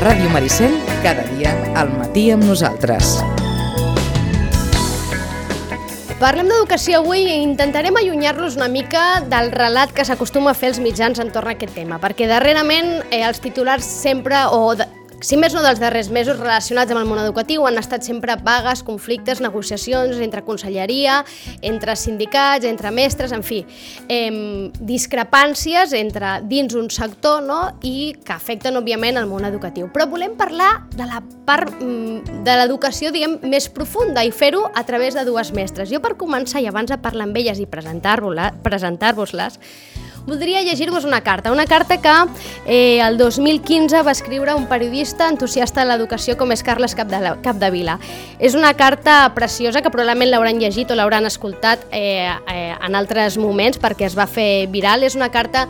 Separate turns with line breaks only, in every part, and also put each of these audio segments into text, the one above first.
Ràdio Maricel, cada dia al matí amb nosaltres.
Parlem d'educació avui i intentarem allunyar-los una mica del relat que s'acostuma a fer els mitjans entorn a aquest tema, perquè darrerament eh, els titulars sempre, o de, si més no dels darrers mesos relacionats amb el món educatiu han estat sempre vagues, conflictes, negociacions entre conselleria, entre sindicats, entre mestres, en fi, eh, discrepàncies entre dins un sector no? i que afecten, òbviament, el món educatiu. Però volem parlar de la part mm, de l'educació, diguem, més profunda i fer-ho a través de dues mestres. Jo, per començar, i abans de parlar amb elles i presentar-vos-les, presentar voldria llegir-vos una carta, una carta que eh, el 2015 va escriure un periodista entusiasta de l'educació com és Carles Capdevila. És una carta preciosa que probablement l'hauran llegit o l'hauran escoltat eh, eh, en altres moments perquè es va fer viral. És una carta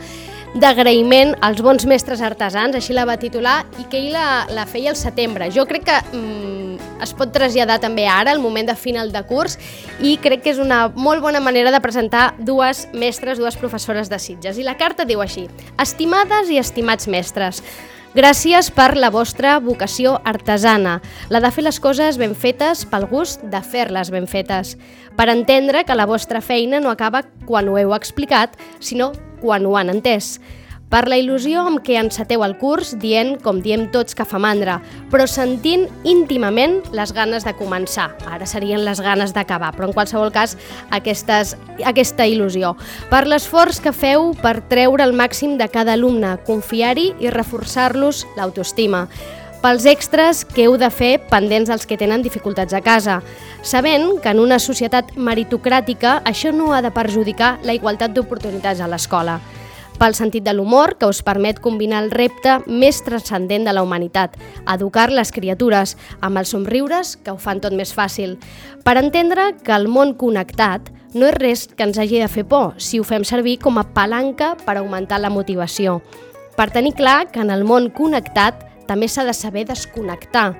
d'agraïment als bons mestres artesans, així la va titular, i que ell la, la feia al setembre. Jo crec que mm, es pot traslladar també ara, al moment de final de curs, i crec que és una molt bona manera de presentar dues mestres, dues professores de Sitges. I la carta diu així, Estimades i estimats mestres, Gràcies per la vostra vocació artesana, la de fer les coses ben fetes pel gust de fer-les ben fetes, per entendre que la vostra feina no acaba quan ho heu explicat, sinó quan ho han entès per la il·lusió amb què enceteu el curs dient, com diem tots, que fa mandra, però sentint íntimament les ganes de començar. Ara serien les ganes d'acabar, però en qualsevol cas aquestes, aquesta il·lusió. Per l'esforç que feu per treure el màxim de cada alumne, confiar-hi i reforçar-los l'autoestima pels extras que heu de fer pendents dels que tenen dificultats a casa, sabent que en una societat meritocràtica això no ha de perjudicar la igualtat d'oportunitats a l'escola. Pel sentit de l'humor que us permet combinar el repte més transcendent de la humanitat, educar les criatures, amb els somriures que ho fan tot més fàcil, per entendre que el món connectat no és res que ens hagi de fer por si ho fem servir com a palanca per augmentar la motivació, per tenir clar que en el món connectat també s'ha de saber desconnectar,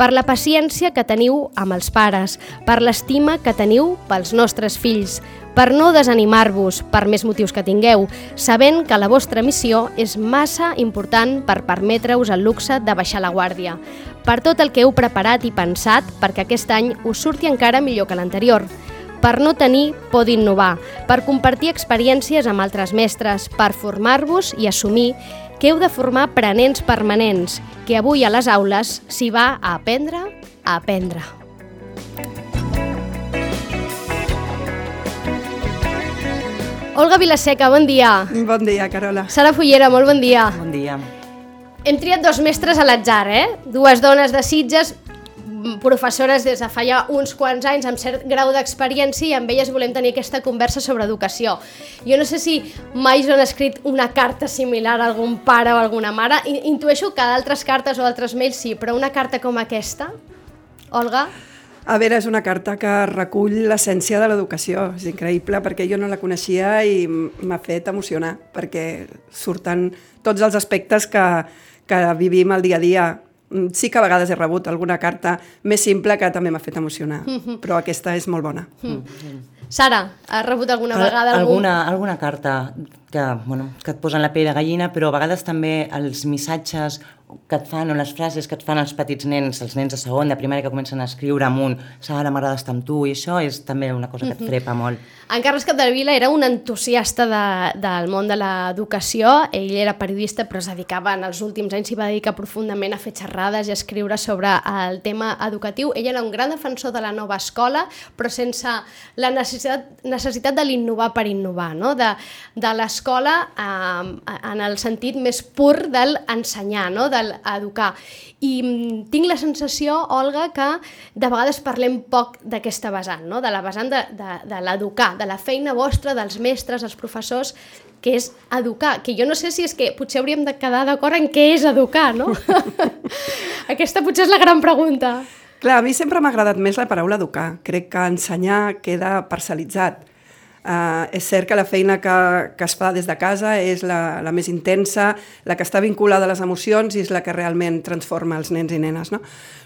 per la paciència que teniu amb els pares, per l'estima que teniu pels nostres fills, per no desanimar-vos per més motius que tingueu, sabent que la vostra missió és massa important per permetre-us el luxe de baixar la guàrdia, per tot el que heu preparat i pensat perquè aquest any us surti encara millor que l'anterior, per no tenir por d'innovar, per compartir experiències amb altres mestres, per formar-vos i assumir que heu de formar aprenents permanents, que avui a les aules s'hi va a aprendre, a aprendre. Olga Vilaseca, bon dia.
Bon dia, Carola.
Sara Fullera, molt bon dia.
Bon dia.
Hem triat dos mestres a l'atzar, eh? Dues dones de Sitges, professores des de fa ja uns quants anys amb cert grau d'experiència i amb elles volem tenir aquesta conversa sobre educació. Jo no sé si mai us han escrit una carta similar a algun pare o alguna mare. Intueixo que d'altres cartes o altres mails sí, però una carta com aquesta, Olga?
A veure, és una carta que recull l'essència de l'educació. És increïble perquè jo no la coneixia i m'ha fet emocionar perquè surten tots els aspectes que, que vivim el dia a dia sí que a vegades he rebut alguna carta més simple que també m'ha fet emocionar, mm -hmm. però aquesta és molt bona. Mm -hmm.
Sara, has rebut alguna vegada algun...
alguna, alguna carta que, bueno, que et posen la pell de gallina, però a vegades també els missatges que et fan o les frases que et fan els petits nens, els nens de segon, de primària, que comencen a escriure amunt, Sara, m'agrada estar amb tu, i això és també una cosa que et frepa molt.
En Carles Capdevila era un entusiasta de, del món de l'educació, ell era periodista però es dedicava en els últims anys, s'hi va dedicar profundament a fer xerrades i a escriure sobre el tema educatiu. Ell era un gran defensor de la nova escola, però sense la necessitat, necessitat de l'innovar per innovar, no? de, de l'escola eh, en el sentit més pur del ensenyar, no? de l'educar. I mm, tinc la sensació, Olga, que de vegades parlem poc d'aquesta vessant, no? de la vessant de, de, de l'educar, de la feina vostra, dels mestres, dels professors, que és educar, que jo no sé si és que potser hauríem de quedar d'acord en què és educar, no? Aquesta potser és la gran pregunta.
Clar, a mi sempre m'ha agradat més la paraula educar. Crec que ensenyar queda parcel·litzat. Uh, és cert que la feina que, que es fa des de casa és la, la més intensa, la que està vinculada a les emocions i és la que realment transforma els nens i nenes. No?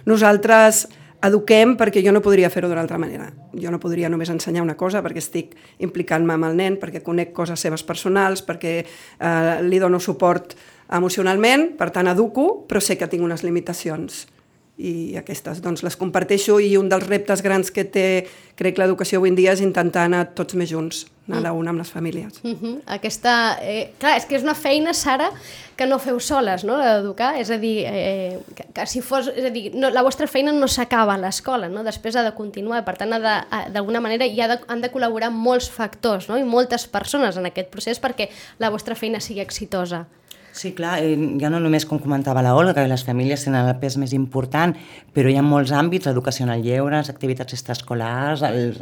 Nosaltres eduquem perquè jo no podria fer-ho d'una altra manera. Jo no podria només ensenyar una cosa perquè estic implicant-me amb el nen, perquè conec coses seves personals, perquè eh, li dono suport emocionalment, per tant educo, però sé que tinc unes limitacions i aquestes doncs, les comparteixo i un dels reptes grans que té, crec, l'educació avui en dia és intentar anar tots més junts, anar a la una amb les famílies.
Uh -huh. Aquesta, eh, clar, és que és una feina, Sara, que no feu soles, no?, d'educar, és a dir, eh, que, que si fos, és a dir, no, la vostra feina no s'acaba a l'escola, no?, després ha de continuar, per tant, d'alguna manera hi ha de, han de col·laborar molts factors, no?, i moltes persones en aquest procés perquè la vostra feina sigui exitosa.
Sí, clar, eh, ja no només com comentava la Olga, que les famílies tenen el pes més important, però hi ha molts àmbits, l'educació en el lleure, les activitats extraescolars, el,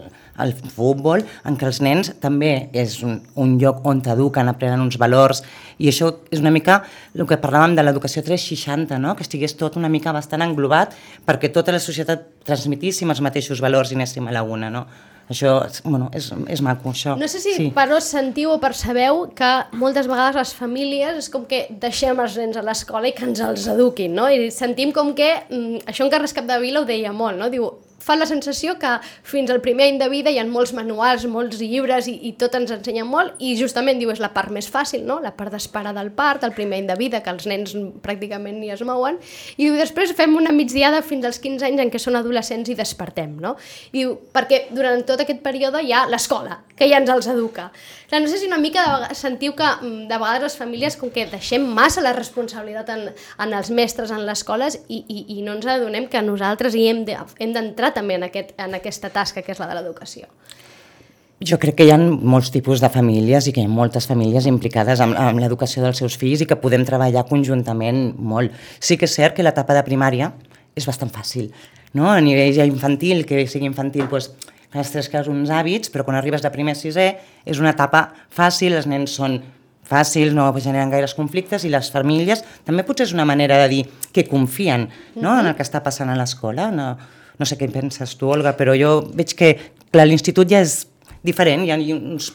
el futbol, en què els nens també és un, un lloc on t'eduquen, aprenen uns valors, i això és una mica el que parlàvem de l'educació 360, no? que estigués tot una mica bastant englobat perquè tota la societat transmitíssim els mateixos valors i anéssim a la una, no? Això, bueno, és, és maco, això.
No sé si
sí.
però sentiu o percebeu que moltes vegades les famílies és com que deixem els nens a l'escola i que ens els eduquin, no? I sentim com que, mm, això en Carles Capdevila ho deia molt, no? Diu, fa la sensació que fins al primer any de vida hi ha molts manuals, molts llibres i, i tot ens ensenya molt i justament diu és la part més fàcil, no? la part d'esperar del part, el primer any de vida, que els nens pràcticament ni es mouen, i diu, després fem una migdiada fins als 15 anys en què són adolescents i despertem, no? I diu, perquè durant tot aquest període hi ha l'escola, que ja ens els educa. Clar, no sé si una mica de, sentiu que mm, de vegades les famílies com que deixem massa la responsabilitat en, en els mestres, en les escoles, i, i, i no ens adonem que nosaltres hi hem d'entrar de, també en, aquest, en aquesta tasca que és la de l'educació.
Jo crec que hi ha molts tipus de famílies i que hi ha moltes famílies implicades amb, amb l'educació dels seus fills i que podem treballar conjuntament molt. Sí que és cert que l'etapa de primària és bastant fàcil, no? A nivell ja infantil, que sigui infantil, doncs, has tres casos uns hàbits, però quan arribes de primer a sisè és una etapa fàcil, els nens són fàcils, no generen gaires conflictes i les famílies també potser és una manera de dir que confien no, en el que està passant a l'escola, no, no sé què penses tu, Olga, però jo veig que, l'institut ja és diferent, hi ha uns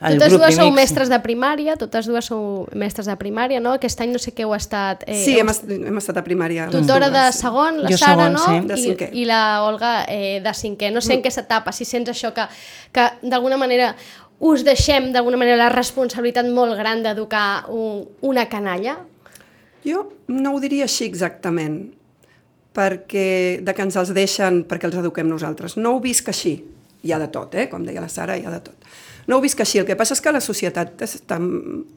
el totes dues sou mestres de primària, totes dues sou mestres de primària, no? Aquest any no sé què heu estat...
Eh, sí, hem, est hem estat a primària.
Tutora de segon, la jo Sara, segon, no?
Sí. De
cinquè. I, I la Olga eh, de cinquè. No sé en què s'etapa, si sents això que, que d'alguna manera us deixem d'alguna manera la responsabilitat molt gran d'educar un, una canalla?
Jo no ho diria així exactament perquè de que ens els deixen perquè els eduquem nosaltres. No ho visc així. Hi ha de tot, eh? com deia la Sara, hi ha de tot. No ho visc així. El que passa és que la societat està,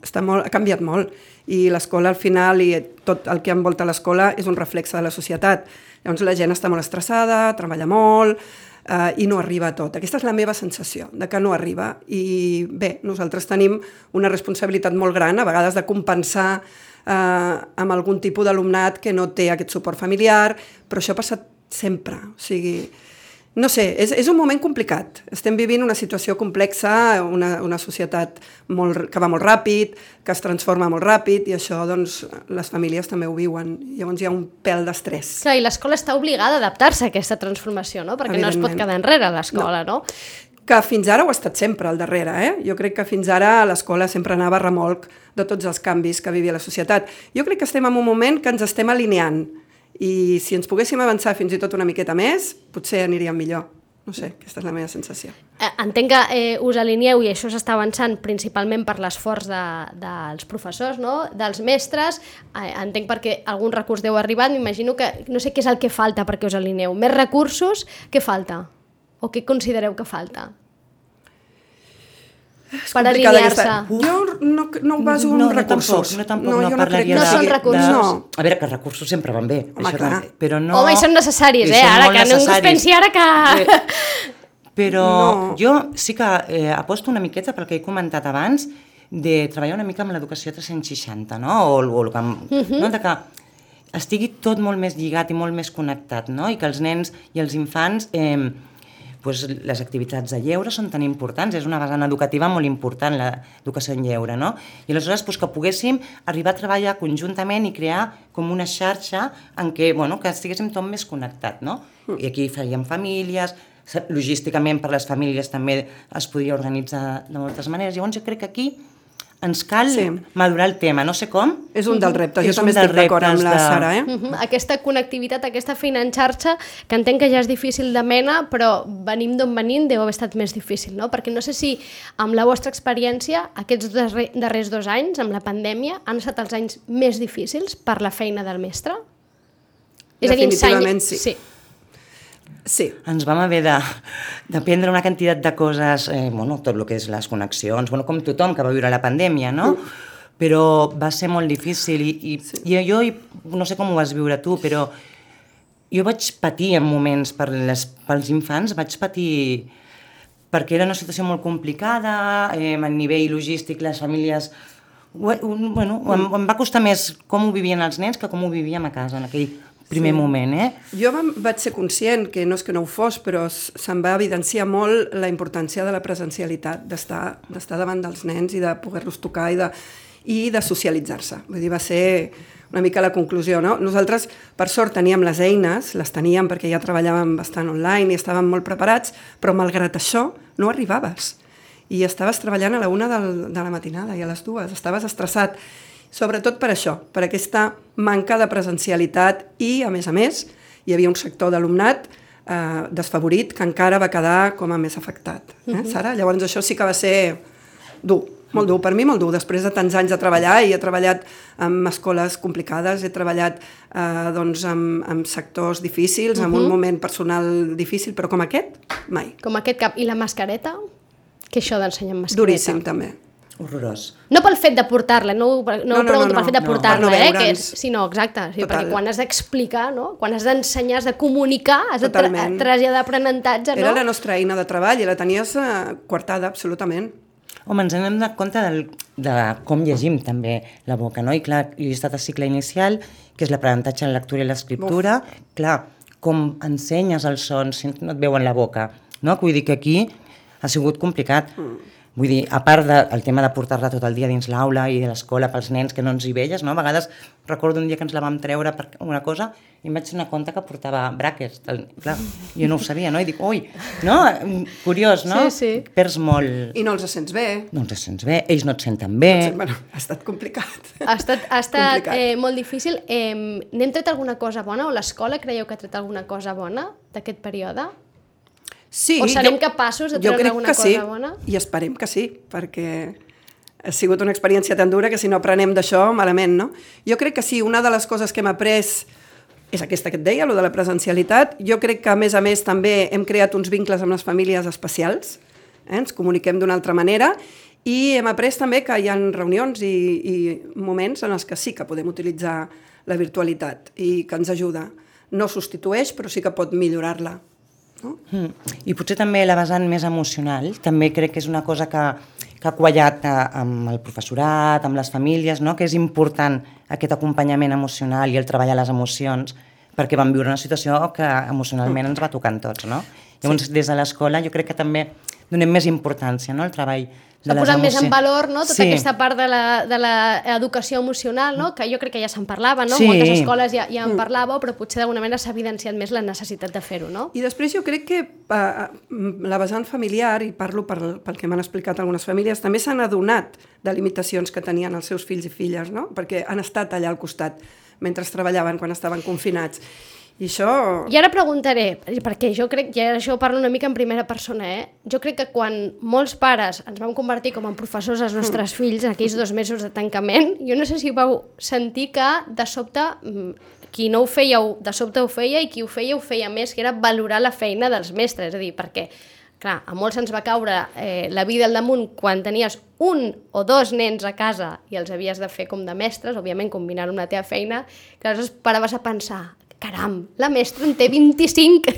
està molt, ha canviat molt i l'escola al final i tot el que envolta l'escola és un reflexe de la societat. Llavors la gent està molt estressada, treballa molt eh, i no arriba a tot. Aquesta és la meva sensació, de que no arriba. I bé, nosaltres tenim una responsabilitat molt gran, a vegades de compensar eh, amb algun tipus d'alumnat que no té aquest suport familiar, però això ha passat sempre. O sigui, no sé, és, és un moment complicat. Estem vivint una situació complexa, una, una societat molt, que va molt ràpid, que es transforma molt ràpid, i això, doncs, les famílies també ho viuen. Llavors hi ha un pèl d'estrès.
Clar, i l'escola està obligada a adaptar-se a aquesta transformació, no? Perquè no es pot quedar enrere l'escola, no. no?
que fins ara ho ha estat sempre al darrere. Eh? Jo crec que fins ara l'escola sempre anava a remolc de tots els canvis que vivia la societat. Jo crec que estem en un moment que ens estem alineant i si ens poguéssim avançar fins i tot una miqueta més, potser aniríem millor. No sé, aquesta és la meva sensació.
Eh, entenc que eh, us alineeu i això s'està avançant principalment per l'esforç de, dels professors, no? dels mestres. Eh, entenc perquè algun recurs deu arribar. M'imagino que no sé què és el que falta perquè us alineeu. Més recursos? Què falta? O què considereu que falta?
És per alinear-se. Jo no, no ho baso en no, recursos.
No, tampoc, no, tampoc, no, no parlaria
no són recursos.
De... No. A veure, que els recursos sempre van bé.
Home, això clar.
però no...
Home, i són necessaris, eh? Ara, que ningú es pensi ara que... Eh,
però no. jo sí que eh, aposto una miqueta pel que he comentat abans de treballar una mica amb l'educació 360, no? O, o, o uh -huh. no? de que estigui tot molt més lligat i molt més connectat, no? I que els nens i els infants... Eh, pues, les activitats de lleure són tan importants, és una vessant educativa molt important l'educació en lleure, no? I aleshores pues, que poguéssim arribar a treballar conjuntament i crear com una xarxa en què, bueno, que estiguéssim tot més connectat, no? I aquí faríem famílies, logísticament per les famílies també es podria organitzar de moltes maneres. Llavors jo crec que aquí ens cal
Sí.
madurar el tema, no sé com.
És un dels reptes, jo
És
també estic d'acord amb la
de-
Sara, eh?
Mhm. Aquesta connectivitat, aquesta feina en xarxa, que entenc que ja és difícil de mena, però venim d'on venim deu haver estat més difícil, no? Perquè no sé si amb la vostra experiència, aquests darrer, darrers dos anys, amb la pandèmia, han estat els anys més difícils per la feina del mestre?
Definitivament sí.
sí.
Sí,
Ens vam haver de- d'aprendre una quantitat de coses, eh, bueno, tot el que és les connexions, bueno, com tothom que va viure la pandèmia, no? Però va ser molt difícil i, i, sí. i jo, no sé com ho vas viure tu, però jo vaig patir en moments per les, pels infants, vaig patir perquè era una situació molt complicada, eh, a nivell logístic les famílies... Bueno, em, em va costar més com ho vivien els nens que com ho vivíem a casa en aquell primer sí. moment, eh?
Jo vaig ser conscient, que no és que no ho fos, però se'm va evidenciar molt la importància de la presencialitat, d'estar d'estar davant dels nens i de poder-los tocar i de, i de socialitzar-se. Vull dir, va ser una mica la conclusió, no? Nosaltres, per sort, teníem les eines, les teníem perquè ja treballàvem bastant online i estàvem molt preparats, però malgrat això no arribaves. I estaves treballant a la una del, de la matinada i a les dues, estaves estressat. Sobretot per això, per aquesta manca de presencialitat i, a més a més, hi havia un sector d'alumnat eh, desfavorit que encara va quedar com a més afectat. Eh, Sara? Llavors això sí que va ser dur, molt dur, per mi molt dur. Després de tants anys de treballar, i he treballat en escoles complicades, he treballat eh, doncs, amb, amb sectors difícils, amb un moment personal difícil, però com aquest, mai.
Com aquest cap. I la mascareta? Què això d'ensenyar amb mascareta?
Duríssim, també.
Horrorós.
No pel fet de portar-la, no, no,
No,
no,
no,
pregunto
no,
pel fet de
no,
portar-la,
per no
eh, que és, sí, no, exacte, sí,
Total.
perquè quan has d'explicar, no? quan has d'ensenyar, has de comunicar, has de tra
Totalment.
traslladar aprenentatge, no?
Era la nostra eina de treball i la tenies eh, coartada, absolutament.
Home, ens hem donat compte del, de com llegim també la boca, no? I clar, jo he estat a cicle inicial, que és l'aprenentatge en lectura i l'escriptura. Clar, com ensenyes els sons si no et veuen la boca, no? Vull dir que aquí ha sigut complicat. Mm. Vull dir, a part del tema de portar-la tot el dia dins l'aula i de l'escola pels nens que no ens hi veies, no? A vegades recordo un dia que ens la vam treure per una cosa i em vaig donar compte que portava braques. El, clar, jo no ho sabia, no? I dic, ui, no? Curiós, no?
Sí, sí.
Perds molt...
I no els sents bé.
No ens sents bé, ells no et senten bé.
Bueno, ha estat complicat.
Ha estat, ha estat
Complicat.
eh, molt difícil. Eh, N'hem tret alguna cosa bona? O l'escola creieu que ha tret alguna cosa bona d'aquest període?
Sí,
O serem capaços de
jo
treure alguna
que sí,
cosa bona?
I esperem que sí, perquè ha sigut una experiència tan dura que si no aprenem d'això, malament, no? Jo crec que sí, una de les coses que hem après és aquesta que et deia, lo de la presencialitat. Jo crec que, a més a més, també hem creat uns vincles amb les famílies especials, eh? ens comuniquem d'una altra manera, i hem après també que hi ha reunions i, i moments en els que sí que podem utilitzar la virtualitat i que ens ajuda. No substitueix, però sí que pot millorar-la. No?
Mm. I potser també la vessant més emocional, també crec que és una cosa que, que ha quallat eh, amb el professorat, amb les famílies, no? que és important aquest acompanyament emocional i el treball a les emocions, perquè vam viure una situació que emocionalment ens va tocant tots. No? Llavors, sí. des de l'escola jo crec que també donem més importància no? al treball de
S'ha
les
posat més en valor no? tota
sí.
aquesta part de la- de l'educació emocional, no? que jo crec que ja se'n parlava, no?
Sí.
moltes escoles ja, ja en parlàveu, però potser d'alguna manera s'ha evidenciat més la necessitat de fer-ho. No?
I després jo crec que eh, la vessant familiar, i parlo per, pel que m'han explicat algunes famílies, també s'han adonat de limitacions que tenien els seus fills i filles, no? perquè han estat allà al costat mentre treballaven quan estaven confinats. I això...
I ara preguntaré, perquè jo crec, i ara això ho parlo una mica en primera persona, eh? jo crec que quan molts pares ens vam convertir com a professors als nostres fills en aquells dos mesos de tancament, jo no sé si vau sentir que de sobte mm, qui no ho feia, de sobte ho feia i qui ho feia ho feia més, que era valorar la feina dels mestres, és a dir, perquè clar, a molts ens va caure eh, la vida al damunt quan tenies un o dos nens a casa i els havies de fer com de mestres, òbviament combinar amb la teva feina, que aleshores paraves a pensar caram, la mestra en té 25,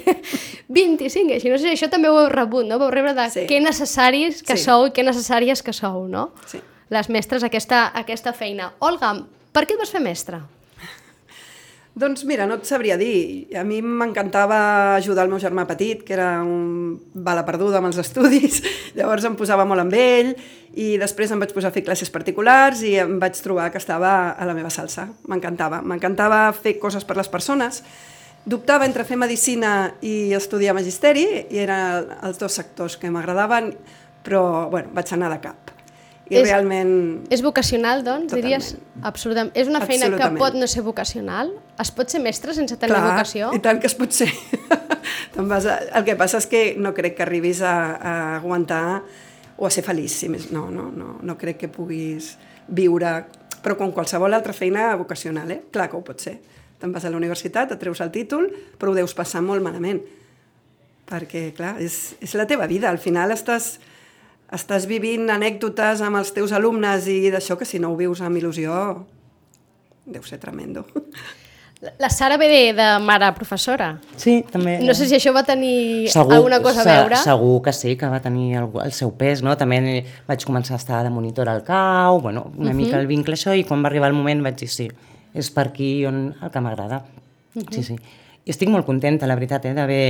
25, així no sé, això també ho heu rebut, no? Vau rebre de
Sí.
que necessaris que
Sí.
sou i que necessàries que sou, no?
Sí.
Les mestres, aquesta, aquesta feina. Olga, per què et vas fer mestra?
Doncs mira, no et sabria dir. A mi m'encantava ajudar el meu germà petit, que era un bala perduda amb els estudis, llavors em posava molt amb ell i després em vaig posar a fer classes particulars i em vaig trobar que estava a la meva salsa. M'encantava. M'encantava fer coses per les persones. Dubtava entre fer medicina i estudiar magisteri, i eren els dos sectors que m'agradaven, però bueno, vaig anar de cap. I
És-
realment...
És vocacional, doncs,
Totalment.
diries? Absolutament. És una feina que pot no ser vocacional? Es pot ser mestre sense tenir vocació?
i tant que es pot ser. Vas a... El que passa és que no crec que arribis a, a aguantar o a ser feliç, si més no, no, no, no crec que puguis viure, però com qualsevol altra feina vocacional, eh? clar que ho pot ser. Te'n vas a la universitat, et treus el títol, però ho deus passar molt malament, perquè, clar, és, és la teva vida, al final estàs, estàs vivint anècdotes amb els teus alumnes i d'això que si no ho vius amb il·lusió deu ser tremendo.
La- Sara ve de, de mare professora.
Sí, també.
No sé si això va tenir alguna cosa a veure.
Segur que sí, que va tenir el, el seu pes, no? També vaig començar a estar de monitor al cau, bueno, una uh -huh. mica el vincle això, i quan va arribar el moment vaig dir sí, és per aquí on, el que m'agrada. Uh -huh. Sí, sí. I estic molt contenta, la veritat, eh, d'haver...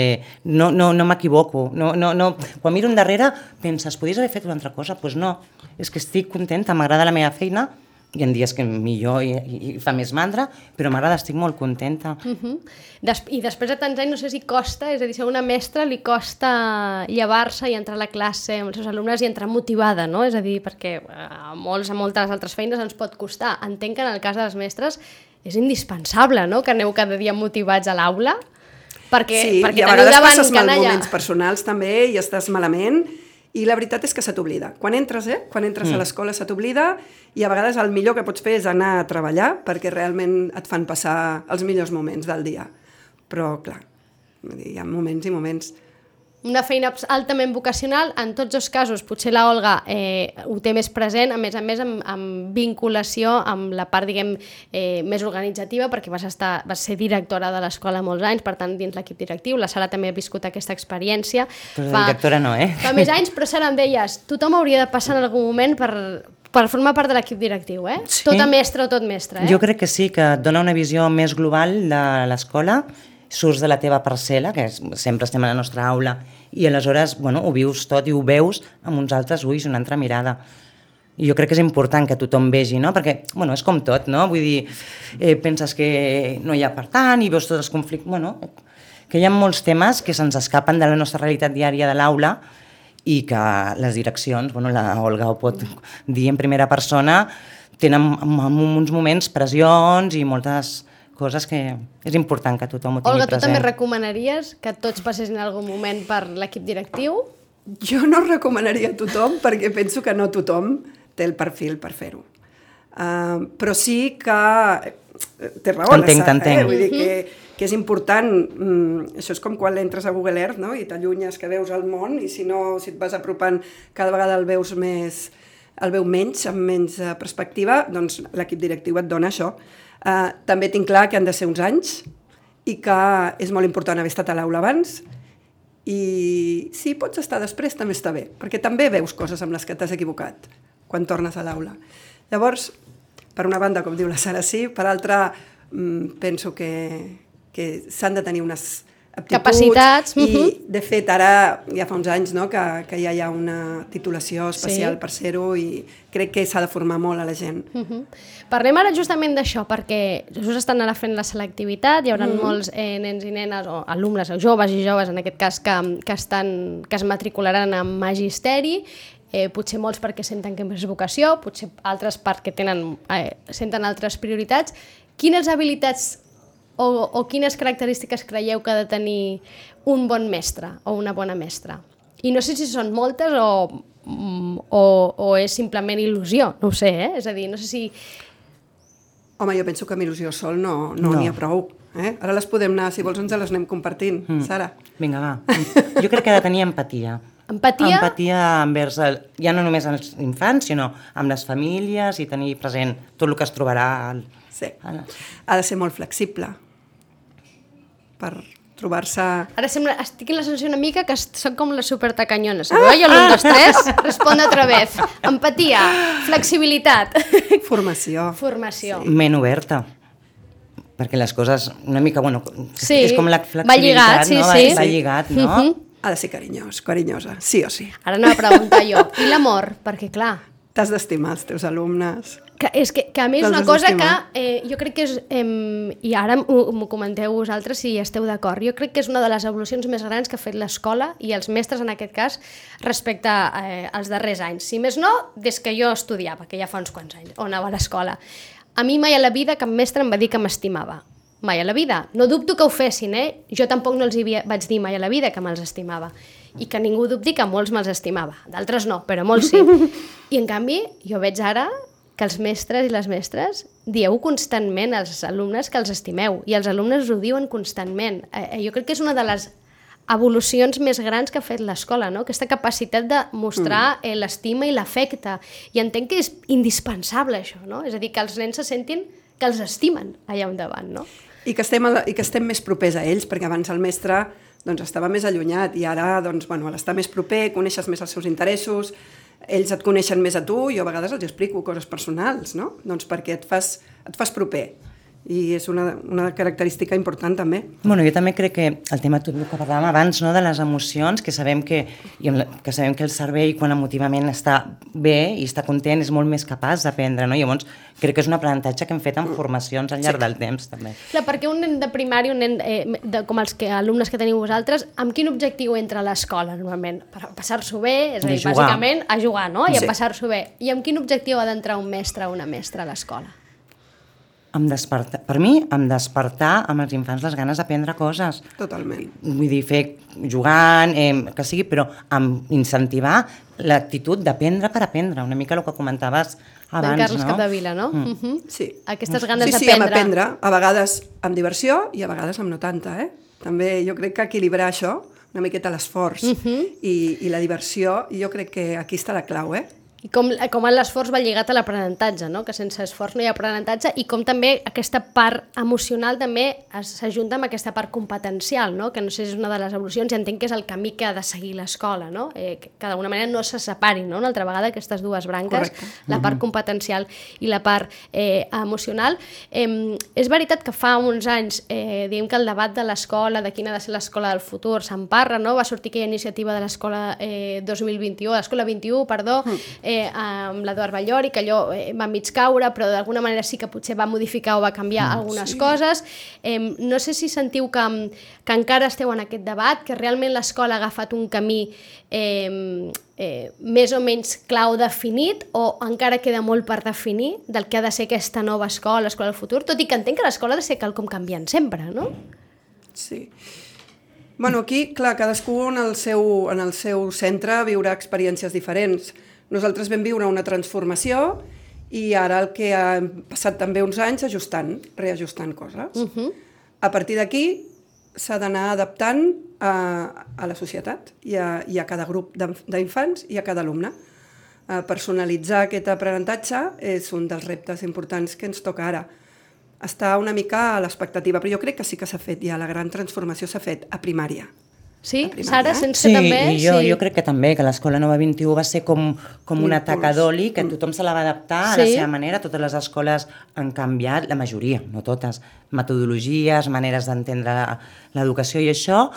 No, no, no m'equivoco. No, no, no... Quan miro endarrere, penses, podries haver fet una altra cosa? Doncs pues no. És que estic contenta, m'agrada la meva feina, hi ha dies que millor i, i, fa més mandra, però m'agrada, estic molt contenta.
Uh -huh. Des I després de tants anys no sé si costa, és a dir, si a una mestra li costa llevar-se i entrar a la classe amb els seus alumnes i entrar motivada, no? És a dir, perquè a molts, a moltes altres feines ens pot costar. Entenc que en el cas de les mestres és indispensable, no?, que aneu cada dia motivats a l'aula, perquè,
sí,
perquè
i a
teniu
vegades
davant
passes mal
canalla.
moments personals també i estàs malament i la veritat és que se t'oblida. Quan entres, eh? Quan entres
Mm.
a l'escola se t'oblida i a vegades el millor que pots fer és anar a treballar perquè realment et fan passar els millors moments del dia. Però, clar, vull dir, hi ha moments i moments.
Una feina altament vocacional, en tots els casos, potser la Olga eh, ho té més present, a més a més amb, amb vinculació amb la part, diguem, eh, més organitzativa, perquè vas, estar, vas ser directora de l'escola molts anys, per tant, dins l'equip directiu. La Sara també ha viscut aquesta experiència.
Però de directora no, eh?
Fa més anys, però Sara, em deies, tothom hauria de passar en algun moment per, per formar part de l'equip directiu, eh?
Sí.
Tota mestra o tot mestre, eh?
Jo crec que sí, que et dona una visió més global de l'escola, surts de la teva parcel·la, que és, sempre estem a la nostra aula, i aleshores bueno, ho vius tot i ho veus amb uns altres ulls, una altra mirada. I jo crec que és important que tothom vegi, no? Perquè, bueno, és com tot, no? Vull dir, eh, penses que no hi ha per tant i veus tots els conflictes... Bueno, que hi ha molts temes que se'ns escapen de la nostra realitat diària de l'aula i que les direccions, bueno, la Olga ho pot dir en primera persona, tenen en, uns moments pressions i moltes coses que és important que tothom ho tingui
Olga, tu
present.
també recomanaries que tots passessin en algun moment per l'equip directiu?
Jo no recomanaria a tothom perquè penso que no tothom té el perfil per fer-ho. Uh, però sí que eh, té raó
T'entenc,
Sara,
t'entenc.
Eh? Vull dir que, que és important, mm, això és com quan entres a Google Earth no? i t'allunyes que veus el món i si no, si et vas apropant cada vegada el veus més el veu menys, amb menys eh, perspectiva, doncs l'equip directiu et dona això. Uh, també tinc clar que han de ser uns anys i que és molt important haver estat a l'aula abans i si pots estar després també està bé, perquè també veus coses amb les que t'has equivocat quan tornes a l'aula. Llavors, per una banda, com diu la Sara, sí, per altra, mm, penso que, que s'han de tenir unes aptituds
Capacitats,
i,
mhm.
de fet, ara ja fa uns anys no, que, que ja hi ha una titulació especial
Sí.
per ser-ho i crec que s'ha de formar molt a la gent.
Uh -huh. Parlem ara justament d'això, perquè just estan ara fent la selectivitat, hi haurà mm. molts eh, nens i nenes, o alumnes, o joves i joves, en aquest cas, que, que, estan, que es matricularan en magisteri, eh, potser molts perquè senten que és vocació, potser altres perquè tenen, eh, senten altres prioritats. Quines habilitats o, o quines característiques creieu que ha de tenir un bon mestre o una bona mestra? I no sé si són moltes o, o, o és simplement il·lusió, no ho sé, eh? És a dir, no sé si...
Home, jo penso que amb il·lusió sol no n'hi no,
No.
ha prou. Eh? Ara les podem anar, si vols ens les anem compartint, mm. Sara.
Vinga, va. Jo crec que ha de tenir empatia.
Empatia?
Empatia envers, el, ja no només els infants, sinó amb les famílies i tenir present tot el que es trobarà al,
Sí. Ha de ser molt flexible per trobar-se...
Ara sembla, estic en la sensació una mica que soc com les supertacanyones. Ah, jo l'un, dos, tres, responde otra vez. Empatia, flexibilitat,
Formació.
formació.
ment oberta perquè les coses una mica, bueno,
Sí,
és com la
va
flexibilitat,
lligat, sí,
no?
sí.
Va, va lligat, no?
Mhm.
Ha de ser carinyós, carinyosa, sí o sí.
Ara anava a preguntar jo, i l'amor? Perquè clar,
t'has d'estimar els teus alumnes.
Que, és que, que a mi és una cosa que eh, jo crec que és, eh, i ara m'ho comenteu vosaltres si esteu d'acord, jo crec que és una de les evolucions més grans que ha fet l'escola i els mestres en aquest cas respecte eh, als darrers anys. Si més no, des que jo estudiava, que ja fa uns quants anys, on anava a l'escola. A mi mai a la vida cap mestre em va dir que m'estimava. Mai a la vida. No dubto que ho fessin, eh? Jo tampoc no els hi havia, vaig dir mai a la vida que me'ls estimava. I que ningú dubti que molts me'ls estimava. D'altres no, però molts sí. I en canvi, jo veig ara que els mestres i les mestres dieu constantment als alumnes que els estimeu i els alumnes ho diuen constantment. Eh, eh, jo crec que és una de les evolucions més grans que ha fet l'escola, no? aquesta capacitat de mostrar mm. eh, l'estima i l'afecte. I entenc que és indispensable això, no? és a dir, que els nens se sentin que els estimen allà endavant. No?
I que, estem I que estem més propers a ells, perquè abans el mestre doncs, estava més allunyat i ara doncs, bueno, a l'estar més proper, coneixes més els seus interessos, ells et coneixen més a tu, jo a vegades els explico coses personals, no? Doncs perquè et fas, et fas proper. I és una, una característica important també.
Bueno, jo també crec que el tema tot el que parlàvem abans, no, de les emocions, que sabem que, que sabem que el cervell quan emotivament està bé i està content és molt més capaç d'aprendre, no? Llavors, crec que és un aprenentatge que hem fet en formacions al llarg del temps, també.
Clar, perquè un nen de primari, un nen eh, de, com els que, alumnes que teniu vosaltres, amb quin objectiu entra a l'escola normalment? Per passar-s'ho bé, és a dir, bàsicament a jugar, no? I a
Sí.
passar-s'ho bé. I amb quin objectiu ha d'entrar un mestre o una mestra a l'escola?
Amb despertar, per mi, amb despertar amb els infants les ganes d'aprendre coses.
Totalment.
Vull dir, fer jugant, eh, que sigui, però amb incentivar l'actitud d'aprendre per aprendre, una mica el que comentaves abans,
Carles
no?
Capdevila, no? Mm. Uh
Sí.
Aquestes ganes
sí, sí, amb
d'aprendre.
aprendre, a vegades amb diversió i a vegades amb no tanta, eh? També jo crec que equilibrar això, una miqueta l'esforç i, i la diversió, jo crec que aquí està la clau, eh?
I com, com l'esforç va lligat a l'aprenentatge, no? que sense esforç no hi ha aprenentatge, i com també aquesta part emocional també s'ajunta amb aquesta part competencial, no? que no sé si és una de les evolucions, i entenc que és el camí que ha de seguir l'escola, no? eh, que, d'alguna manera no se separin, no? una altra vegada aquestes dues branques,
Correcte.
la part competencial i la part eh, emocional. Eh, és veritat que fa uns anys, eh, diguem que el debat de l'escola, de quina ha de ser l'escola del futur, s'emparra, no? va sortir aquella iniciativa de l'escola eh, 2021, l'escola 21, perdó, eh, amb l'Eduard Ballori, que allò eh, va mig caure, però d'alguna manera sí que potser va modificar o va canviar algunes sí. coses. Eh, no sé si sentiu que, que encara esteu en aquest debat, que realment l'escola ha agafat un camí eh, eh, més o menys clau definit o encara queda molt per definir del que ha de ser aquesta nova escola, l'escola del futur, tot i que entenc que l'escola ha de ser quelcom canviant sempre, no?
Sí. Bueno, aquí, clar, cadascú en el seu, en el seu centre viurà experiències diferents. Nosaltres vam viure una transformació i ara el que ha passat també uns anys ajustant, reajustant coses. Uh -huh. A partir d'aquí s'ha d'anar adaptant a, a la societat i a, i a cada grup d'infants i a cada alumne. Eh, personalitzar aquest aprenentatge és un dels reptes importants que ens toca ara està una mica a l'expectativa, però jo crec que sí que s'ha fet ja, la gran transformació s'ha fet a primària.
Sí,
A.
Sara, sense
Sí,
també...
i jo,
sí.
jo crec que també, que l'Escola Nova 21 va ser com, com una
L'impuls.
taca d'oli, que tothom se la va adaptar a la
Sí.
seva manera. Totes les escoles han canviat, la majoria, no totes, metodologies, maneres d'entendre l'educació i això,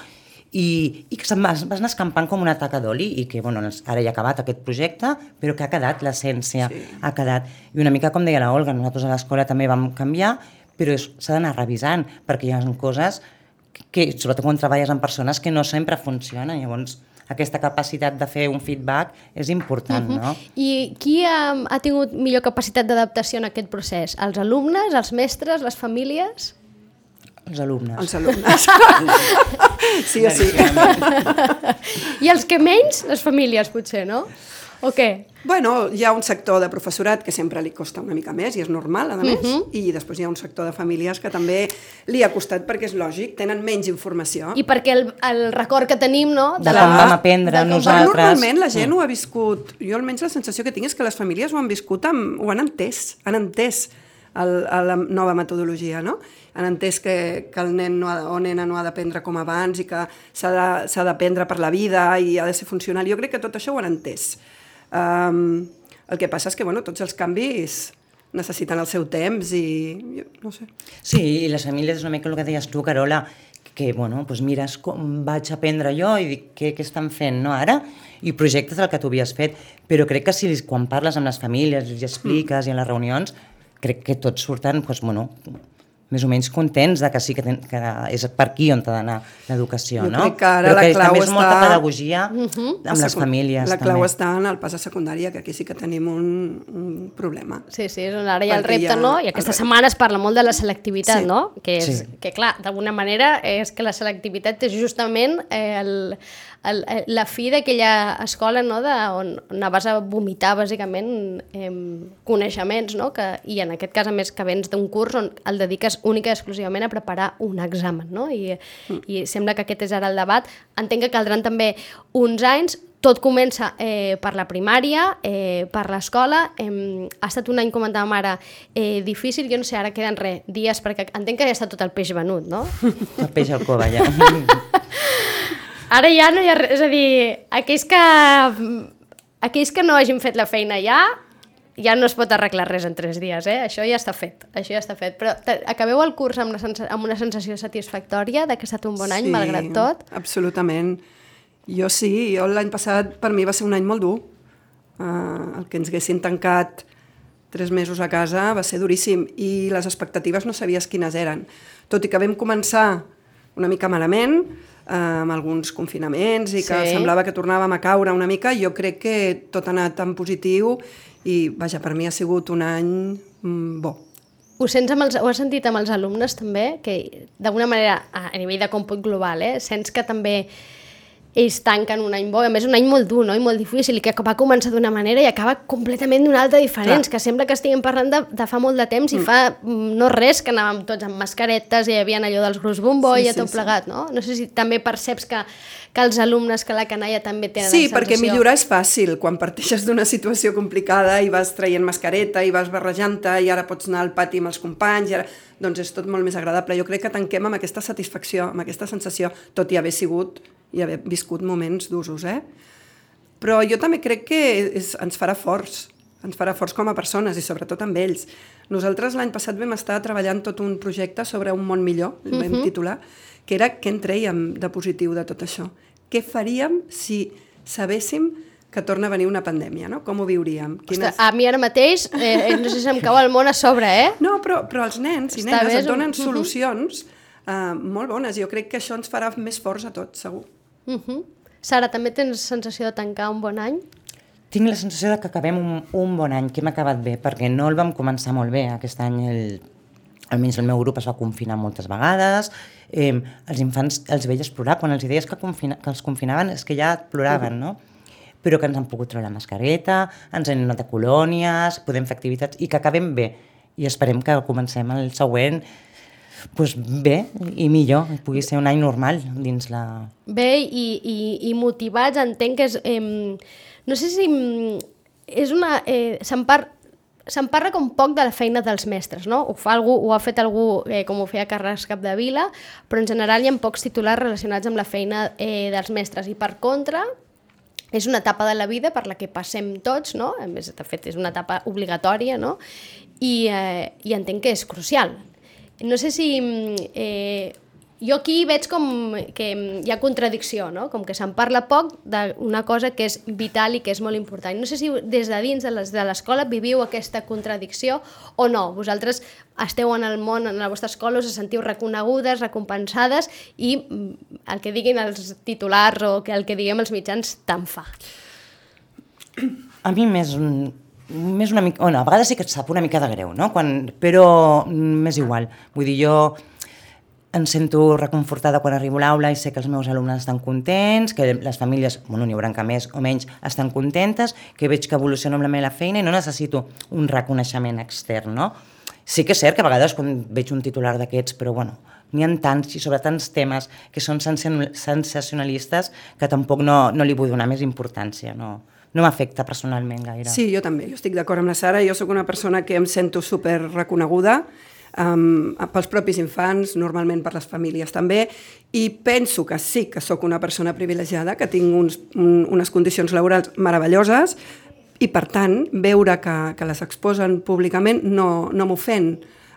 i, i que se'n va, anar escampant com una taca d'oli i que bueno, ara ja ha acabat aquest projecte però que ha quedat l'essència, sí. ha quedat i una mica com deia la Olga, nosaltres a l'escola també vam canviar, però s'ha d'anar revisant perquè hi ha coses que, sobretot quan treballes amb persones que no sempre funcionen, llavors aquesta capacitat de fer un feedback és important, no?
I qui ha, ha tingut millor capacitat d'adaptació en aquest procés? Els alumnes, els mestres, les famílies?
Els alumnes.
Els alumnes. sí o sí.
I els que menys, les famílies, potser, no? O què?
Bueno, hi ha un sector de professorat que sempre li costa una mica més, i és normal, a més, i després hi ha un sector de famílies que també li ha costat perquè és lògic, tenen menys informació.
I perquè el, el record que tenim, no?
De com vam aprendre
de
nosaltres.
Però normalment la gent ho ha viscut, jo almenys la sensació que tinc és que les famílies ho han viscut, amb, ho han entès, han entès el, a la nova metodologia, no? Han entès que, que el nen no ha, o nena no ha d'aprendre com abans i que s'ha de- s'ha d'aprendre per la vida i ha de ser funcional. Jo crec que tot això ho han entès. Um, el que passa és que, bueno, tots els canvis necessiten el seu temps i, no sé,
Sí, i les famílies és una mica el que deies tu, Carola, que, bueno, doncs mires com vaig aprendre jo i dic què, què estan fent, no, ara? I projectes el que tu havies fet. Però crec que si quan parles amb les famílies, els expliques mm. i en les reunions, crec que tots surten, doncs, bueno, més o menys contents de que sí que, ten, que és per aquí on ha d'anar l'educació, no?
crec que ara
Però
la
que
clau
també és
està...
molta pedagogia uh. -huh. amb les famílies.
La clau
també.
està en el pas a secundària, que aquí sí que tenim un, un problema.
Sí, sí, és on ara hi ha el repte,
ha
no? I aquesta
el
setmana es parla molt de la selectivitat,
Sí.
no? Que, és,
Sí.
que clar, d'alguna manera és que la selectivitat és justament el, el, el, la fi d'aquella escola no? de, on anaves a vomitar bàsicament eh, coneixements, no? Que, I en aquest cas, a més, que vens d'un curs on el dediques única i exclusivament a preparar un examen, no? I, mm. i sembla que aquest és ara el debat. Entenc que caldran també uns anys tot comença eh, per la primària, eh, per l'escola. Eh, ha estat un any, comentàvem ara, eh, difícil. Jo no sé, ara queden res, dies, perquè entenc que ja està tot el peix venut, no?
El peix al cova, ja.
Ara ja no hi ha res, és a dir, aquells que, aquells que no hagin fet la feina ja, ja no es pot arreglar res en tres dies, eh? Això ja està fet, això ja està fet. Però acabeu el curs amb una, amb una sensació satisfactòria de que ha estat un bon any, malgrat tot?
absolutament. Jo sí, jo l'any passat per mi va ser un any molt dur. Uh, el que ens haguessin tancat tres mesos a casa va ser duríssim i les expectatives no sabies quines eren. Tot i que vam començar una mica malament, amb alguns confinaments i que
Sí.
semblava que tornàvem a caure una mica, jo crec que tot ha anat tan positiu i, vaja, per mi ha sigut un any mm, bo.
Ho, sents amb els, ho has sentit amb els alumnes també? Que d'alguna manera, a a nivell de còmput global, eh, sents que també ells tanquen un any bo, a més un any molt dur no? i molt difícil, i que va començar d'una manera i acaba completament d'una altra diferent,
Clar.
que sembla que estiguem parlant de, de fa molt de temps i fa mm, no res, que anàvem tots amb mascaretes i hi havia allò dels grups bombo
Sí,
i
sí,
tot
sí.
plegat, no? No sé si també perceps que, que els alumnes, que la canalla també tenen
Sí, perquè millorar és fàcil. Quan parteixes d'una situació complicada i vas traient mascareta i vas barrejant-te i ara pots anar al pati amb els companys, i ara... doncs és tot molt més agradable. Jo crec que tanquem amb aquesta satisfacció, amb aquesta sensació, tot i haver sigut i haver viscut moments d'usos, eh? Però jo també crec que és, ens farà forts, ens farà forts com a persones i sobretot amb ells. Nosaltres l'any passat vam estar treballant tot un projecte sobre un món millor, el vam titular, que era què en trèiem de positiu de tot això. Què faríem si sabéssim que torna a venir una pandèmia, no? Com ho viuríem?
Ostres, a mi ara mateix, eh, eh, no sé si em cau el món a sobre, eh?
No, però, però els nens i
Està
nenes
bé,
et
és un-
donen
Mhm.
solucions uh, molt bones. Jo crec que això ens farà més forts a tots, segur.
Uh -huh. Sara, també tens sensació de tancar un bon any?
Tinc la sensació de que acabem un, un bon any, que hem acabat bé, perquè no el vam començar molt bé. Aquest any, el, almenys el meu grup es va confinar moltes vegades, eh, els infants els veies plorar, quan els deies que, confina, que els confinaven és que ja ploraven, no? Però que ens han pogut treure la mascareta, ens hem anat a colònies, podem fer activitats, i que acabem bé. I esperem que comencem el següent pues, bé i millor, que pugui ser un any normal dins la,
Bé i, i, i motivats, entenc que és... Eh, no sé si és una... Eh, se'n par se'n parla com poc de la feina dels mestres, no? Ho, fa algú, ho ha fet algú eh, com ho feia Carles Capdevila, però en general hi ha pocs titulars relacionats amb la feina eh, dels mestres. I per contra, és una etapa de la vida per la que passem tots, no? A més, de fet, és una etapa obligatòria, no? I, eh, i entenc que és crucial. No sé si... mm, Eh, jo aquí veig com que hi ha contradicció, no? Com que se'n parla poc d'una cosa que és vital i que és molt important. No sé si des de dins de les- de l'escola viviu aquesta contradicció o no. Vosaltres esteu en el món, en la vostra escola, us sentiu reconegudes, recompensades i mm, el que diguin els titulars o el que diguem els mitjans tant fa.
A mi més, més una mica... Bueno, a vegades sí que et sap una mica de greu, no? Quan, però m'és igual. Vull dir, jo em sento reconfortada quan arribo a l'aula i sé que els meus alumnes estan contents, que les famílies, bueno, n'hi haurà que més o menys, estan contentes, que veig que evoluciono amb la meva feina i no necessito un reconeixement extern, no? Sí que és cert que a vegades quan veig un titular d'aquests, però bueno, n'hi ha tants i sobre tants temes que són sensa- sensacionalistes que tampoc no, no li vull donar més importància, no, no m'afecta personalment gaire.
Sí, jo també, jo estic d'acord amb la Sara, jo sóc una persona que em sento super reconeguda um, pels propis infants, normalment per les famílies també, i penso que sí que sóc una persona privilegiada, que tinc uns, un, unes condicions laborals meravelloses, i per tant, veure que, que les exposen públicament no, no m'ofèn,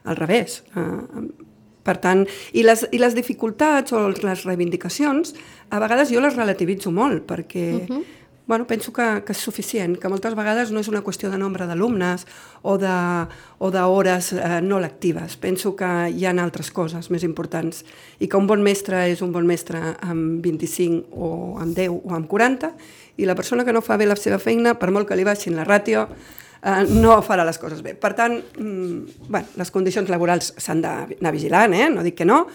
al revés. Uh, Per tant, i les, i les dificultats o les reivindicacions, a vegades jo les relativitzo molt, perquè uh -huh. Bueno, penso que, que és suficient, que moltes vegades no és una qüestió de nombre d'alumnes o d'hores eh, no lectives. Penso que hi ha altres coses més importants i que un bon mestre és un bon mestre amb 25 o amb 10 o amb 40 i la persona que no fa bé la seva feina, per molt que li baixin la ràtio, eh, no farà les coses bé. Per tant, mm, bueno, les condicions laborals s'han d'anar vigilant, eh? no dic que no,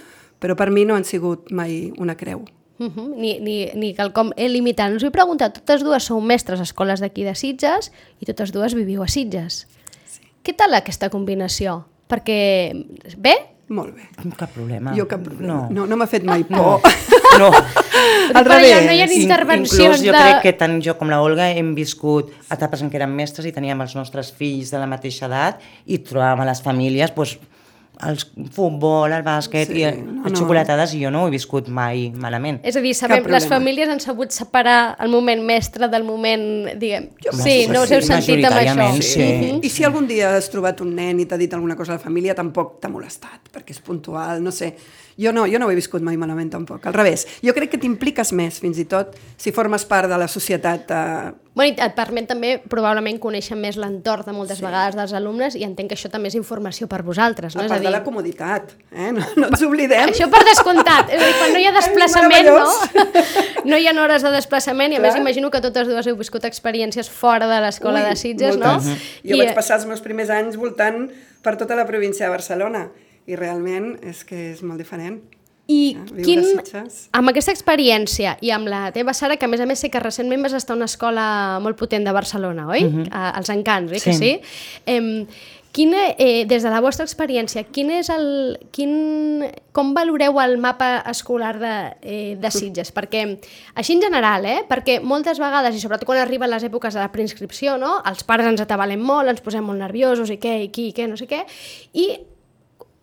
però per mi no han sigut mai una creu.
Uh -huh. ni, ni, ni quelcom eh, limitant. Us vull preguntar, totes dues sou mestres a escoles d'aquí de Sitges i totes dues viviu a Sitges. Sí. Què tal aquesta combinació? Perquè, bé?
Molt bé.
Cap problema.
Jo cap problema.
No,
no, no m'ha fet mai por.
No.
Al revés.
no hi ha intervencions
Inclús jo
de...
crec que tant jo com la Olga hem viscut etapes en què érem mestres i teníem els nostres fills de la mateixa edat i trobàvem a les famílies doncs, el futbol, el bàsquet
Sí,
i
no,
les
no.
xocolatades i jo no ho he viscut mai malament.
És a dir, sabem, les famílies han sabut separar el moment mestre del moment, diguem...
Jo
sí, no us heu
sí,
sentit amb això.
majoritàriament, sí.
Mhm.
I si algun dia has trobat un nen i t'ha dit alguna cosa a la família, tampoc t'ha molestat, perquè és puntual, no sé. Jo no, jo no ho he viscut mai malament tampoc, al revés. Jo crec que t'impliques més, fins i tot, si formes part de la societat eh,
Bueno, i et permet també probablement conèixer més l'entorn de moltes sí. vegades dels alumnes i entenc que això també és informació per vosaltres, no?
a
és
part de la comoditat, eh? no, no ens oblidem.
Això per descomptat, és a dir, quan no hi ha desplaçament, no? No hi ha hores de desplaçament i a
Clar.
més imagino que totes dues heu viscut experiències fora de l'escola de Sitges, no?
moltes. Jo vaig passar els meus primers anys voltant per tota la província de Barcelona i realment és que és molt diferent.
I
viure a
quin, amb aquesta experiència i amb la teva Sara, que a més a més sé que recentment vas estar a una escola molt potent de Barcelona, oi? Uh -huh. als Encants, oi que
Sí.
sí? Em, quina, eh, des de la vostra experiència, quin és el, quin, com valoreu el mapa escolar de, eh, de Sitges? Perquè, així en general, eh? perquè moltes vegades, i sobretot quan arriben les èpoques de la preinscripció, no? els pares ens atabalen molt, ens posem molt nerviosos, i què, i qui, i què, no sé què, i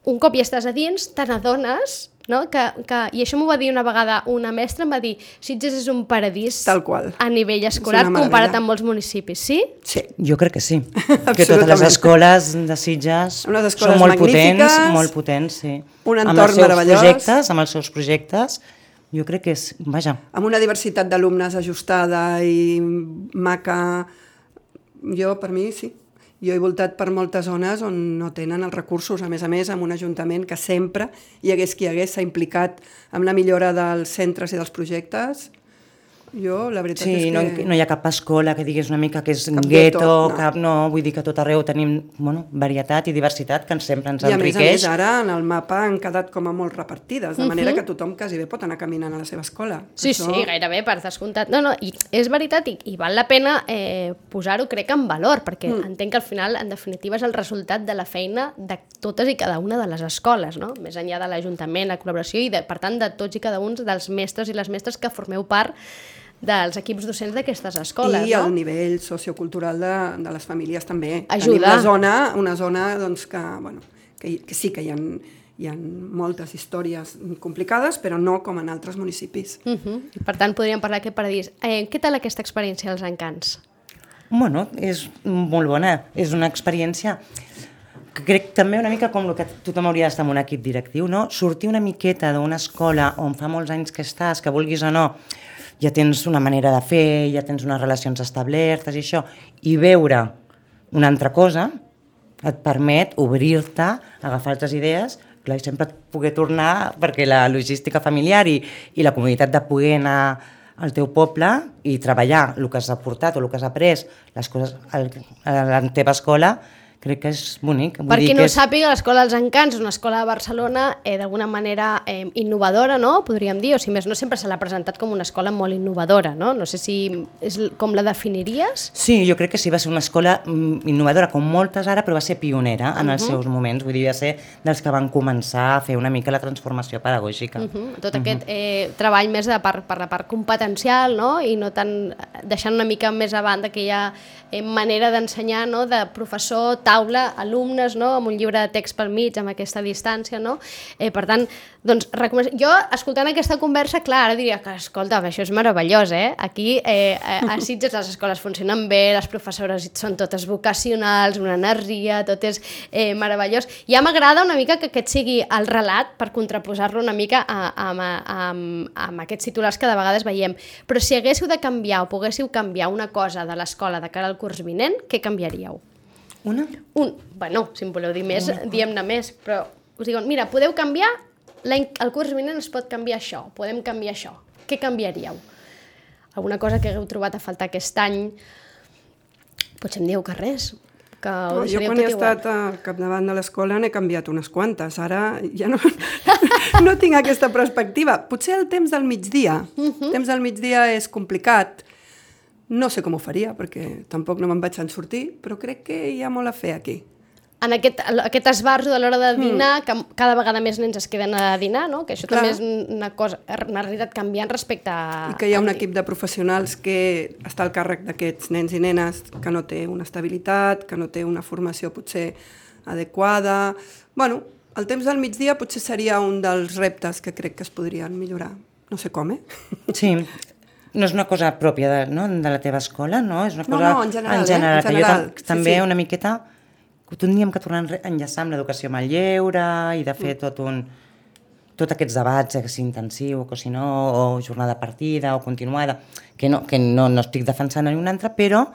un cop hi estàs a dins, te n'adones no? que, que, i això m'ho va dir una vegada una mestra, em va dir Sitges és un paradís
Tal qual.
a nivell escolar comparat amb molts municipis, sí?
Sí.
Jo crec que sí. que totes les escoles de Sitges
Unes escoles
són molt potents,
magnífiques,
molt potents, sí.
un
amb
entorn
els seus
meravellós.
projectes, amb els seus projectes, jo crec que és, vaja,
amb una diversitat d'alumnes ajustada i maca, jo, per mi, sí. Jo he voltat per moltes zones on no tenen els recursos, a més a més, amb un ajuntament que sempre, hi hagués qui hagués, s'ha implicat amb la millora dels centres i dels projectes. Jo, la veritat
sí,
és que...
no, no hi ha cap escola que digués una mica que és
Cap
gueto,
gueto, no.
cap no, vull dir que tot arreu tenim bueno, varietat i diversitat que ens sempre ens
I a més a
enriqueix.
més ara en el mapa han quedat com a molt repartides, de manera que tothom quasi bé pot anar caminant a la seva escola.
Sí,
Això-
sí, gairebé per descomptat. No, no, i és veritat i, i val la pena eh, posar-ho, crec, en valor, perquè mm. entenc que al final, en definitiva, és el resultat de la feina de totes i cada una de les escoles, no? Més enllà de l'Ajuntament, la col·laboració i, de, per tant, de tots i cada un dels mestres i les mestres que formeu part dels equips docents d'aquestes escoles,
I
no?
el nivell sociocultural de, de les famílies també.
Ajuda.
Tenim una zona, una zona doncs, que, bueno, que, que sí que hi ha, hi ha moltes històries complicades, però no com en altres municipis.
Uh -huh. Per tant, podríem parlar d'aquest paradís. Eh, què tal aquesta experiència als encants?
Bueno, és molt bona, és una experiència que crec també una mica com el que tothom hauria d'estar en un equip directiu, no? Sortir una miqueta d'una escola on fa molts anys que estàs, que vulguis o no, ja tens una manera de fer, ja tens unes relacions establertes i això, i veure una altra cosa et permet obrir-te, agafar altres idees, clar, i sempre poder tornar, perquè la logística familiar i, i la comunitat de poder anar al teu poble i treballar el que has aportat o el que has après, les coses a la teva escola, crec que és bonic. Vull
Per
dir
qui
que
no
és...
sàpiga, l'Escola dels Encants és una escola de Barcelona eh, d'alguna manera eh, innovadora, no? podríem dir, o si més no sempre se l'ha presentat com una escola molt innovadora, no? No sé si és com la definiries.
Sí, jo crec que sí, va ser una escola mm, innovadora, com moltes ara, però va ser pionera en
Mhm.
els seus moments. Vull dir, va ser dels que van començar a fer una mica la transformació pedagògica.
Uh -huh. Tot aquest eh, treball més de per, per la part competencial no? i no tant deixant una mica més a banda aquella eh, manera d'ensenyar no? de professor taula, alumnes, no? amb un llibre de text pel mig, amb aquesta distància, no? Eh, per tant, doncs, recomen... jo, escoltant aquesta conversa, clar, ara diria que, escolta, això és meravellós, eh? Aquí, eh, a Sitges, les escoles funcionen bé, les professores són totes vocacionals, una energia, tot és eh, meravellós. Ja m'agrada una mica que aquest sigui el relat per contraposar-lo una mica a, a, a, a, amb aquests titulars que de vegades veiem. Però si haguéssiu de canviar o poguéssiu canviar una cosa de l'escola de cara al curs vinent, què canviaríeu?
Una?
Un, bueno, si em voleu dir més, diem-ne més, però us diuen, mira, podeu canviar, el curs vinent es pot canviar això, podem canviar això. Què canviaríeu? Alguna cosa que hagueu trobat a faltar aquest any? Potser em dieu que res, que
No, jo quan he
igual.
estat al capdavant de l'escola n'he canviat unes quantes. Ara ja no, no tinc aquesta perspectiva. Potser el temps del migdia. Uh -huh. El temps del migdia és complicat. No sé com ho faria, perquè tampoc no me'n vaig en sortir, però crec que hi ha molt a fer aquí.
en aquest, aquest esbarjo de l'hora de dinar, mm. que cada vegada més nens es queden a dinar, no? que això
Clar.
també és una cosa, una realitat canviant respecte a...
I que hi ha un equip de professionals que està al càrrec d'aquests nens i nenes que no té una estabilitat, que no té una formació potser adequada... bueno, el temps del migdia potser seria un dels reptes que crec que es podrien millorar. No sé com, eh?
Sí, no és una cosa pròpia de, no, de la teva escola, no? És una
No,
cosa
no, en general,
en
eh?
general,
En
que jo
general,
tam
sí,
també
sí.
una miqueta que tindríem que tornar a enllaçar amb l'educació amb el lleure i de fer tot un tots aquests debats, eh, si intensiu o si no, o jornada partida o continuada, que no, que no, no estic defensant ni un altre, però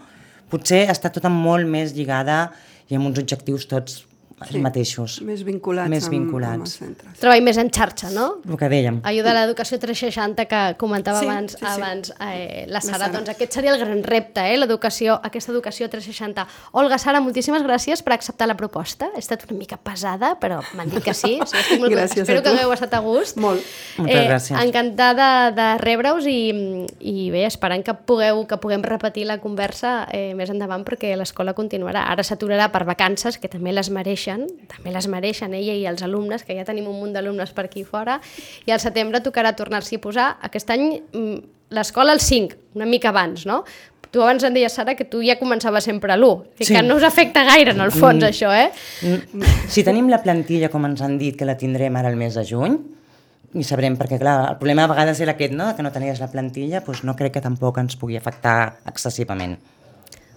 potser està tota molt més lligada i amb uns objectius tots els mateixos.
Més vinculats,
Més
amb,
vinculats.
amb els centres.
Treball més en xarxa, no?
El que dèiem.
Allò de l'educació 360 que comentava
Sí,
abans,
sí, sí.
abans eh, la Sara,
Sara.
doncs aquest seria el gran repte, eh, l'educació, aquesta educació 360. Olga, Sara, moltíssimes gràcies per acceptar la proposta. He estat una mica pesada, però m'han dit que sí. sí estic molt...
Gràcies a
Espero que hagueu estat a gust.
Molt.
Moltes gràcies.
Encantada de rebre-us i, i bé, esperant que pugueu que puguem repetir la conversa eh, més endavant perquè l'escola continuarà. Ara s'aturarà per vacances, que també les mereixen, també les mereixen ella i els alumnes, que ja tenim un munt d'alumnes per aquí fora, i al setembre tocarà tornar-s'hi a posar. Aquest any mm, l'escola al 5, una mica abans, no? Tu abans em deies, Sara, que tu ja començaves sempre a l'1,
Sí.
que no us afecta gaire, en el fons, això, eh?
Mm, Si tenim la plantilla, com ens han dit, que la tindrem ara el mes de juny, i sabrem, perquè clar, el problema a vegades era aquest, no?, que no tenies la plantilla, doncs no crec que tampoc ens pugui afectar excessivament.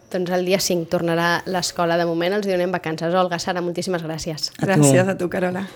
Doncs el dia 5 tornarà l'escola. De moment els donem vacances. Olga, Sara, moltíssimes gràcies.
A.
Gràcies a tu, Carola.